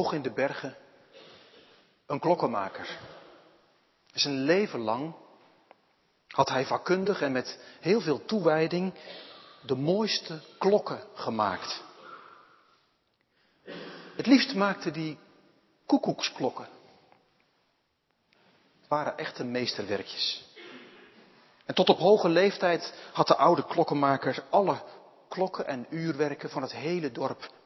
hoog in de bergen een klokkenmaker. Zijn leven lang had hij vakkundig en met heel veel toewijding de mooiste klokken gemaakt. Het liefst maakte hij koekoeksklokken. Het waren echte meesterwerkjes. En tot op hoge leeftijd had de oude klokkenmaker alle klokken en uurwerken van het hele dorp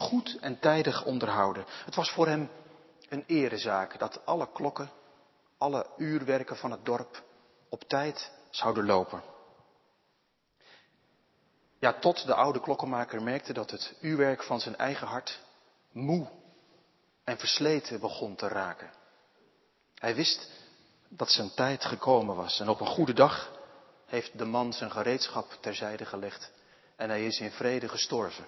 goed en tijdig onderhouden. Het was voor hem een erezaak dat alle klokken, alle uurwerken van het dorp op tijd zouden lopen. Ja, tot de oude klokkenmaker merkte dat het uurwerk van zijn eigen hart moe en versleten begon te raken. Hij wist dat zijn tijd gekomen was en op een goede dag heeft de man zijn gereedschap terzijde gelegd en hij is in vrede gestorven.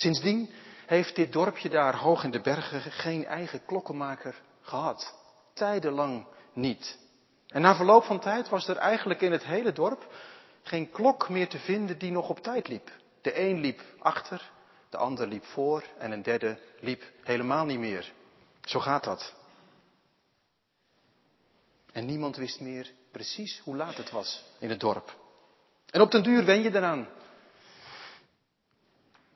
Sindsdien heeft dit dorpje daar hoog in de bergen geen eigen klokkenmaker gehad. Tijdenlang niet. En na verloop van tijd was er eigenlijk in het hele dorp geen klok meer te vinden die nog op tijd liep. De een liep achter, de ander liep voor en een derde liep helemaal niet meer. Zo gaat dat. En niemand wist meer precies hoe laat het was in het dorp. En op den duur wen je eraan.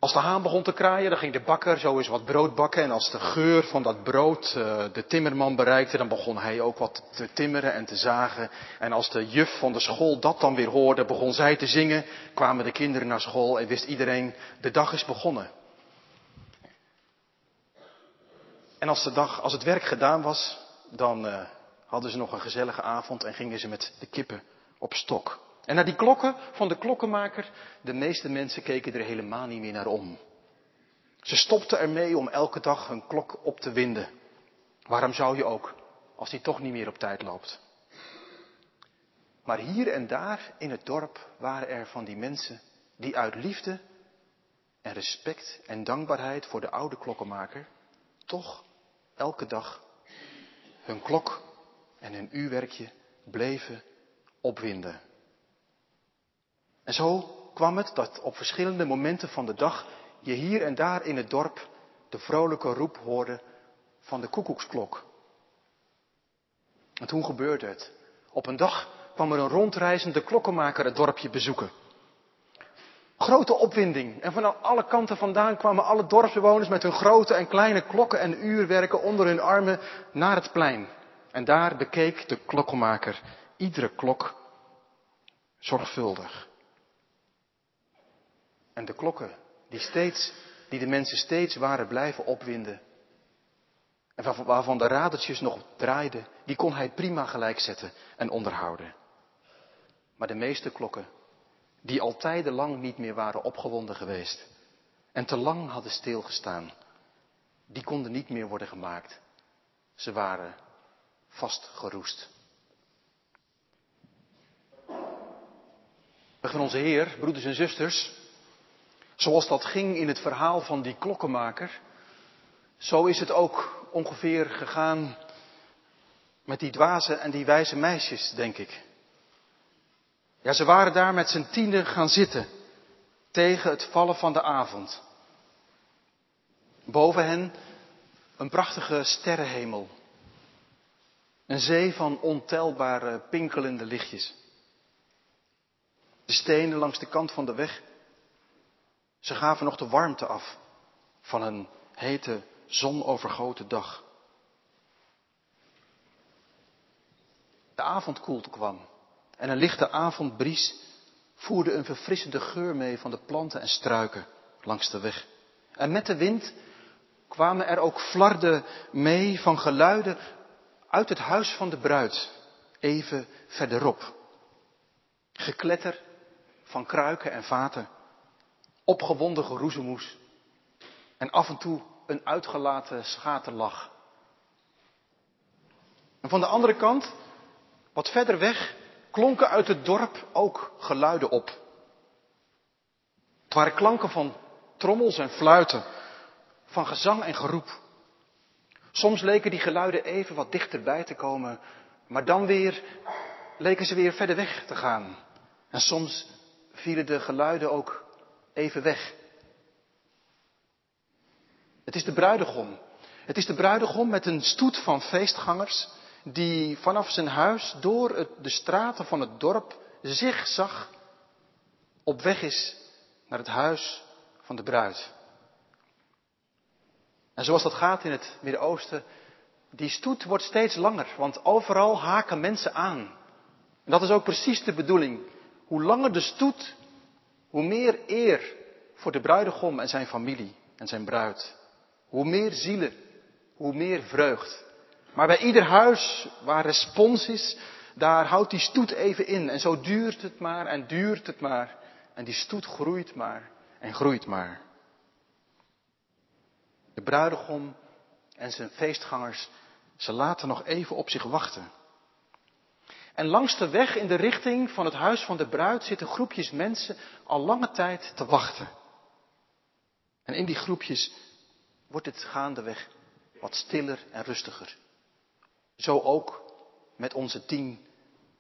Als de haan begon te kraaien, dan ging de bakker zo eens wat brood bakken. En als de geur van dat brood uh, de timmerman bereikte, dan begon hij ook wat te timmeren en te zagen. En als de juf van de school dat dan weer hoorde, begon zij te zingen. Kwamen de kinderen naar school en wist iedereen, de dag is begonnen. En als de dag, als het werk gedaan was, dan uh, hadden ze nog een gezellige avond en gingen ze met de kippen op stok. En naar die klokken van de klokkenmaker, de meeste mensen keken er helemaal niet meer naar om. Ze stopten ermee om elke dag hun klok op te winden. Waarom zou je ook, als die toch niet meer op tijd loopt? Maar hier en daar in het dorp waren er van die mensen die uit liefde en respect en dankbaarheid voor de oude klokkenmaker toch elke dag hun klok en hun uurwerkje bleven opwinden. En zo kwam het dat op verschillende momenten van de dag je hier en daar in het dorp de vrolijke roep hoorde van de koekoeksklok. En toen gebeurde het. Op een dag kwam er een rondreizende klokkenmaker het dorpje bezoeken. Grote opwinding. En van alle kanten vandaan kwamen alle dorpsbewoners met hun grote en kleine klokken en uurwerken onder hun armen naar het plein. En daar bekeek de klokkenmaker iedere klok zorgvuldig. En de klokken die steeds, die de mensen steeds waren blijven opwinden. En waarvan de radertjes nog draaiden, die kon hij prima gelijk zetten en onderhouden. Maar de meeste klokken, die al tijdenlang niet meer waren opgewonden geweest en te lang hadden stilgestaan, die konden niet meer worden gemaakt. Ze waren vastgeroest. We gaan onze Heer, broeders en zusters, Zoals dat ging in het verhaal van die klokkenmaker, zo is het ook ongeveer gegaan met die dwaze en die wijze meisjes, denk ik. Ja, ze waren daar met z'n tienen gaan zitten tegen het vallen van de avond. Boven hen een prachtige sterrenhemel. Een zee van ontelbare pinkelende lichtjes. De stenen langs de kant van de weg ze gaven nog de warmte af van een hete, zonovergoten dag. De avondkoelte kwam en een lichte avondbries voerde een verfrissende geur mee van de planten en struiken langs de weg. En met de wind kwamen er ook flarden mee van geluiden uit het huis van de bruid, even verderop. Gekletter van kruiken en vaten opgewonden geroezemoes en af en toe een uitgelaten schaterlach. En van de andere kant, wat verder weg, klonken uit het dorp ook geluiden op. Het waren klanken van trommels en fluiten, van gezang en geroep. Soms leken die geluiden even wat dichterbij te komen, maar dan weer leken ze weer verder weg te gaan. En soms vielen de geluiden ook even weg. Het is de bruidegom. Het is de bruidegom met een stoet van feestgangers die vanaf zijn huis door de straten van het dorp zich zag op weg is naar het huis van de bruid. En zoals dat gaat in het Midden-Oosten, die stoet wordt steeds langer, want overal haken mensen aan. En dat is ook precies de bedoeling. Hoe langer de stoet, hoe meer eer voor de bruidegom en zijn familie en zijn bruid. Hoe meer zielen, hoe meer vreugd. Maar bij ieder huis waar respons is, daar houdt die stoet even in. En zo duurt het maar en duurt het maar. En die stoet groeit maar en groeit maar. De bruidegom en zijn feestgangers, ze laten nog even op zich wachten. En langs de weg in de richting van het huis van de bruid zitten groepjes mensen al lange tijd te wachten. En in die groepjes wordt het gaandeweg wat stiller en rustiger. Zo ook met onze tien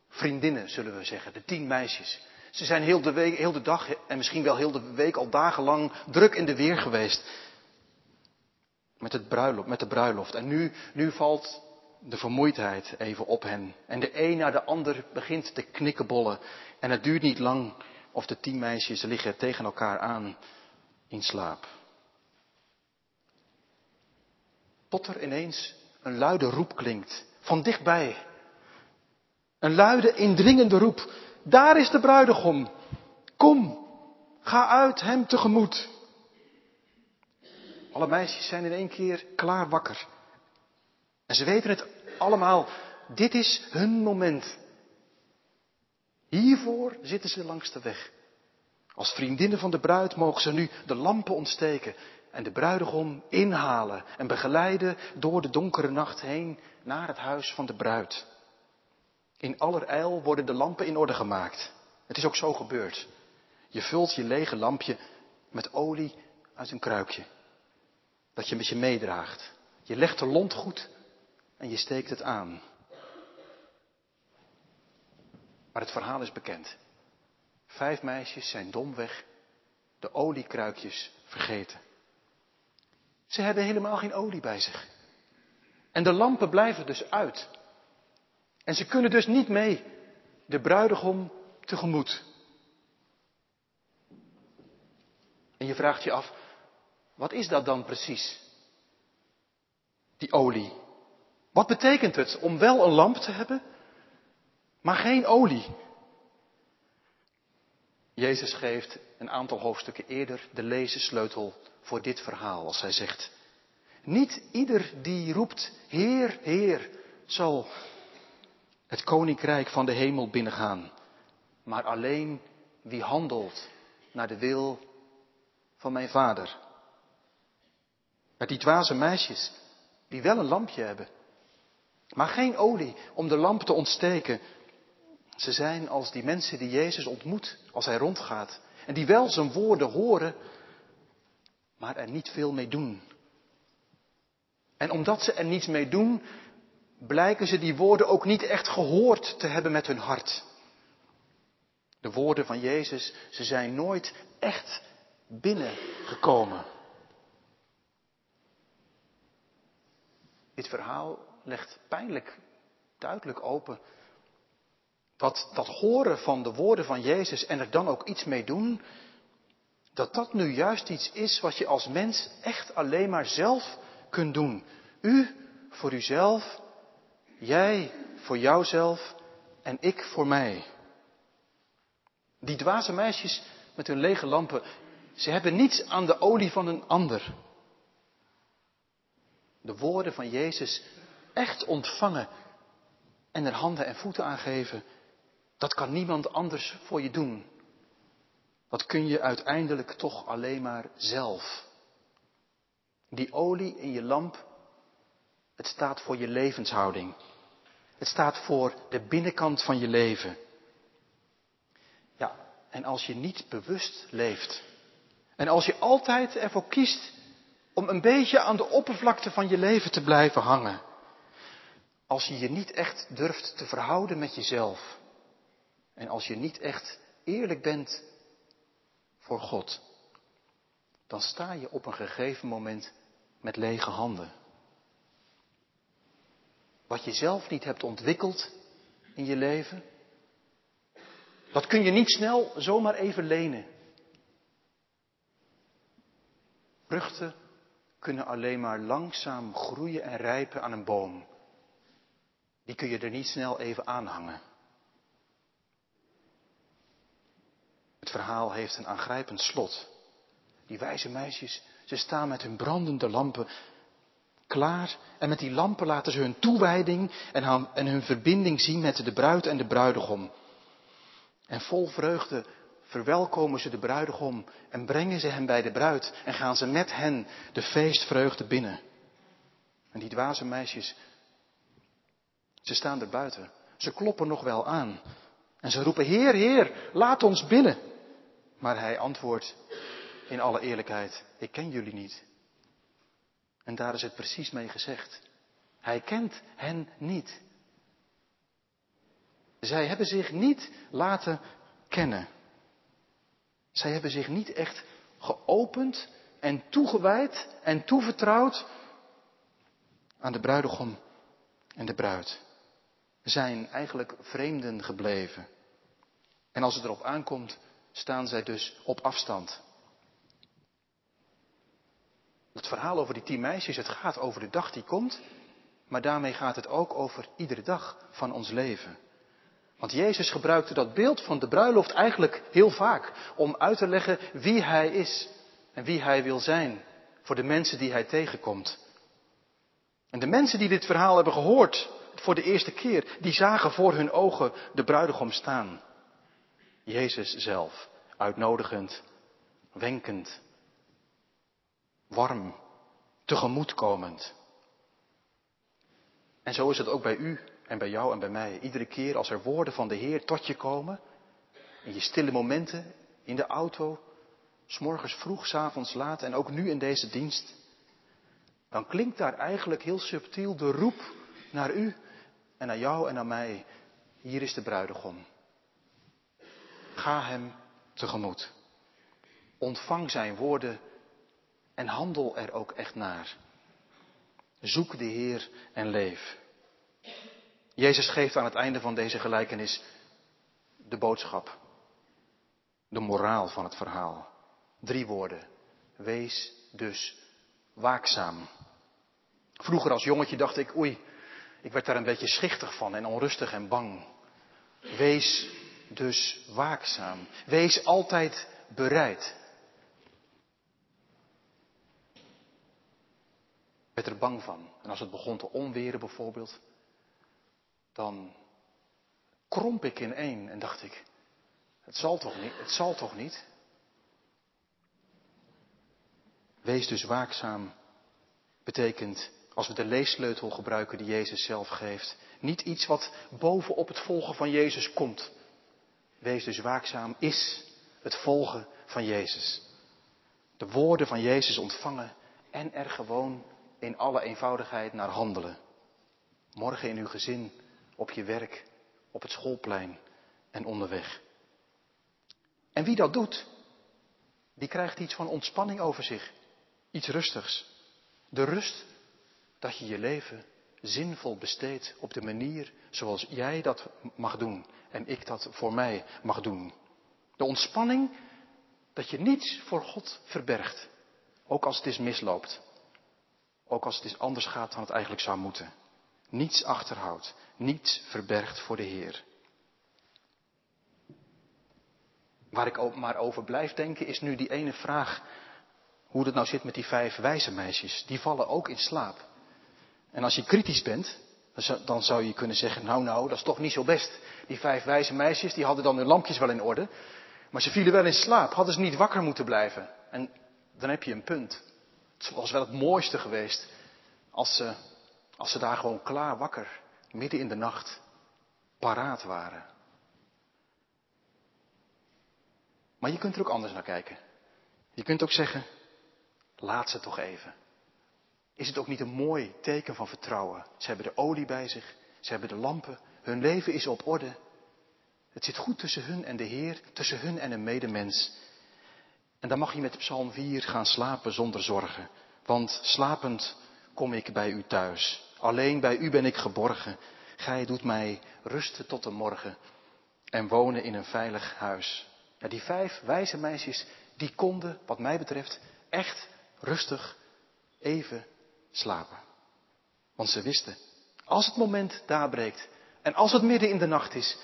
vriendinnen, zullen we zeggen, de tien meisjes. Ze zijn heel de, week, heel de dag en misschien wel heel de week al dagenlang druk in de weer geweest. Met, het bruiloft, met de bruiloft. En nu, nu valt de vermoeidheid even op hen. En de een na de ander begint te knikkenbollen. En het duurt niet lang of de tien meisjes liggen tegen elkaar aan in slaap. Tot er ineens een luide roep klinkt. Van dichtbij. Een luide, indringende roep. Daar is de bruidegom. Kom, ga uit hem tegemoet. Alle meisjes zijn in één keer klaar wakker. En ze weten het allemaal. Dit is hun moment. Hiervoor zitten ze langs de weg. Als vriendinnen van de bruid mogen ze nu de lampen ontsteken en de bruidegom inhalen en begeleiden door de donkere nacht heen naar het huis van de bruid. In allerijl worden de lampen in orde gemaakt. Het is ook zo gebeurd. Je vult je lege lampje met olie uit een kruikje. Dat je met je meedraagt. Je legt de lont goed en je steekt het aan. Maar het verhaal is bekend. Vijf meisjes zijn domweg de oliekruikjes vergeten. Ze hebben helemaal geen olie bij zich. En de lampen blijven dus uit. En ze kunnen dus niet mee de bruidegom tegemoet. En je vraagt je af, wat is dat dan precies? Die olie. Wat betekent het om wel een lamp te hebben, maar geen olie? Jezus geeft een aantal hoofdstukken eerder de lezensleutel voor dit verhaal als hij zegt, niet ieder die roept, Heer, Heer, zal het koninkrijk van de hemel binnengaan, maar alleen wie handelt naar de wil van mijn vader. Met die dwaze meisjes, die wel een lampje hebben, maar geen olie om de lamp te ontsteken. Ze zijn als die mensen die Jezus ontmoet als hij rondgaat en die wel zijn woorden horen, maar er niet veel mee doen. En omdat ze er niets mee doen, blijken ze die woorden ook niet echt gehoord te hebben met hun hart. De woorden van Jezus, ze zijn nooit echt binnengekomen. Dit verhaal legt pijnlijk duidelijk open dat dat horen van de woorden van Jezus en er dan ook iets mee doen, dat dat nu juist iets is wat je als mens echt alleen maar zelf kunt doen. U voor uzelf, jij voor jouzelf en ik voor mij. Die dwaze meisjes met hun lege lampen, ze hebben niets aan de olie van een ander. De woorden van Jezus echt ontvangen en er handen en voeten aan geven, dat kan niemand anders voor je doen. Dat kun je uiteindelijk toch alleen maar zelf. Die olie in je lamp, het staat voor je levenshouding. Het staat voor de binnenkant van je leven. Ja, en als je niet bewust leeft, en als je altijd ervoor kiest om een beetje aan de oppervlakte van je leven te blijven hangen, als je je niet echt durft te verhouden met jezelf, en als je niet echt eerlijk bent voor God, dan sta je op een gegeven moment met lege handen. Wat je zelf niet hebt ontwikkeld in je leven, dat kun je niet snel zomaar even lenen. Vruchten kunnen alleen maar langzaam groeien en rijpen aan een boom. Die kun je er niet snel even aanhangen. Het verhaal heeft een aangrijpend slot. Die wijze meisjes, ze staan met hun brandende lampen klaar. En met die lampen laten ze hun toewijding en hun verbinding zien met de bruid en de bruidegom. En vol vreugde verwelkomen ze de bruidegom en brengen ze hem bij de bruid en gaan ze met hen de feestvreugde binnen. En die dwaze meisjes, ze staan er buiten. Ze kloppen nog wel aan. En ze roepen, Heer, Heer, laat ons binnen. Maar hij antwoordt in alle eerlijkheid, ik ken jullie niet. En daar is het precies mee gezegd. Hij kent hen niet. Zij hebben zich niet laten kennen. Zij hebben zich niet echt geopend en toegewijd en toevertrouwd aan de bruidegom en de bruid. Zijn eigenlijk vreemden gebleven. En als het erop aankomt, staan zij dus op afstand. Het verhaal over die tien meisjes, het gaat over de dag die komt, maar daarmee gaat het ook over iedere dag van ons leven. Want Jezus gebruikte dat beeld van de bruiloft eigenlijk heel vaak om uit te leggen wie Hij is en wie Hij wil zijn voor de mensen die Hij tegenkomt. En de mensen die dit verhaal hebben gehoord voor de eerste keer, die zagen voor hun ogen de bruidegom staan. Jezus zelf, uitnodigend, wenkend, warm, tegemoetkomend. En zo is het ook bij u en bij jou en bij mij. Iedere keer als er woorden van de Heer tot je komen, in je stille momenten, in de auto, s'morgens vroeg, s'avonds laat en ook nu in deze dienst, dan klinkt daar eigenlijk heel subtiel de roep naar u en naar jou en naar mij. Hier is de bruidegom. Ga hem tegemoet. Ontvang zijn woorden en handel er ook echt naar. Zoek de Heer en leef. Jezus geeft aan het einde van deze gelijkenis de boodschap, de moraal van het verhaal. Drie woorden. Wees dus waakzaam. Vroeger als jongetje dacht ik, oei, ik werd daar een beetje schichtig van en onrustig en bang. Wees dus waakzaam. Wees altijd bereid. Ik werd er bang van. En als het begon te onweren bijvoorbeeld, dan kromp ik in één en dacht ik, het zal toch niet, het zal toch niet? Wees dus waakzaam betekent, als we de leessleutel gebruiken die Jezus zelf geeft, niet iets wat bovenop het volgen van Jezus komt. Wees dus waakzaam is het volgen van Jezus. De woorden van Jezus ontvangen en er gewoon in alle eenvoudigheid naar handelen. Morgen in uw gezin, op je werk, op het schoolplein en onderweg. En wie dat doet, die krijgt iets van ontspanning over zich. Iets rustigs. De rust dat je je leven zinvol besteedt op de manier zoals jij dat mag doen en ik dat voor mij mag doen. De ontspanning dat je niets voor God verbergt, ook als het is misloopt. Ook als het is anders gaat dan het eigenlijk zou moeten. Niets achterhoudt, niets verbergt voor de Heer. Waar ik ook maar over blijf denken is nu die ene vraag. Hoe het nou zit met die vijf wijze meisjes. Die vallen ook in slaap. En als je kritisch bent, dan zou je kunnen zeggen, nou nou, dat is toch niet zo best. Die vijf wijze meisjes, die hadden dan hun lampjes wel in orde. Maar ze vielen wel in slaap. Hadden ze niet wakker moeten blijven. En dan heb je een punt. Het was wel het mooiste geweest als ze, als ze daar gewoon klaar wakker, midden in de nacht, paraat waren. Maar je kunt er ook anders naar kijken. Je kunt ook zeggen, laat ze toch even. Is het ook niet een mooi teken van vertrouwen? Ze hebben de olie bij zich, ze hebben de lampen, hun leven is op orde. Het zit goed tussen hun en de Heer, tussen hun en een medemens. En dan mag je met Psalm 4 gaan slapen zonder zorgen. Want slapend kom ik bij u thuis. Alleen bij u ben ik geborgen. Gij doet mij rusten tot de morgen en wonen in een veilig huis. Ja, die vijf wijze meisjes, die konden, wat mij betreft, echt rustig even slapen. Want ze wisten, als het moment daar breekt en als het midden in de nacht is,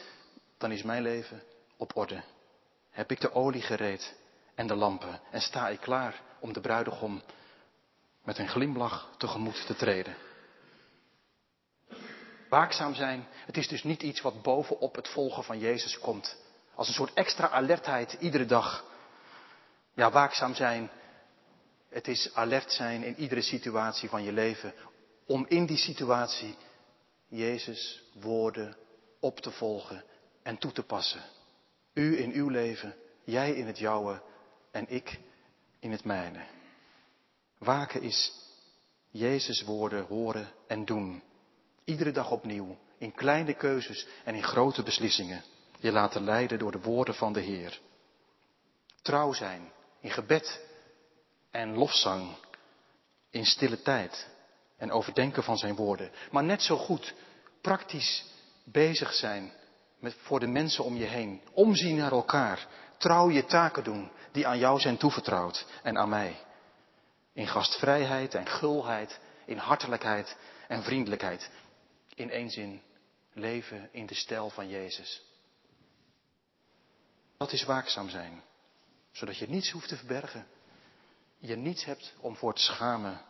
dan is mijn leven op orde. Heb ik de olie gereed en de lampen en sta ik klaar om de bruidegom met een glimlach tegemoet te treden. Waakzaam zijn, het is dus niet iets wat bovenop het volgen van Jezus komt. Als een soort extra alertheid iedere dag. Ja, waakzaam zijn, het is alert zijn in iedere situatie van je leven. Om in die situatie Jezus woorden op te volgen en toe te passen. U in uw leven, jij in het jouwe en ik in het mijne. Waken is Jezus woorden horen en doen. Iedere dag opnieuw, in kleine keuzes en in grote beslissingen. Je laten leiden door de woorden van de Heer. Trouw zijn in gebed en lofzang, in stille tijd en overdenken van zijn woorden. Maar net zo goed praktisch bezig zijn met, voor de mensen om je heen. Omzien naar elkaar. Trouw je taken doen die aan jou zijn toevertrouwd en aan mij. In gastvrijheid en gulheid, in hartelijkheid en vriendelijkheid. In één zin, leven in de stijl van Jezus. Dat is waakzaam zijn, zodat je niets hoeft te verbergen. Je niets hebt om voor te schamen,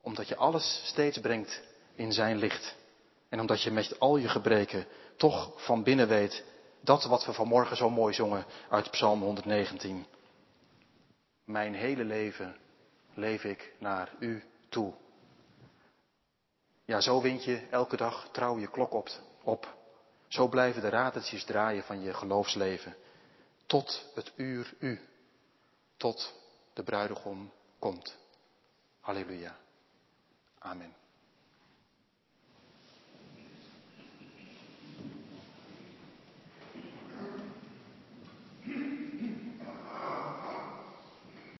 omdat je alles steeds brengt in zijn licht. En omdat je met al je gebreken toch van binnen weet dat wat we vanmorgen zo mooi zongen uit Psalm 119. Mijn hele leven leef ik naar u toe. Ja, zo wind je elke dag trouw je klok op. op. Zo blijven de rateltjes draaien van je geloofsleven. Tot het uur u. Tot de bruidegom komt. Halleluja. Amen.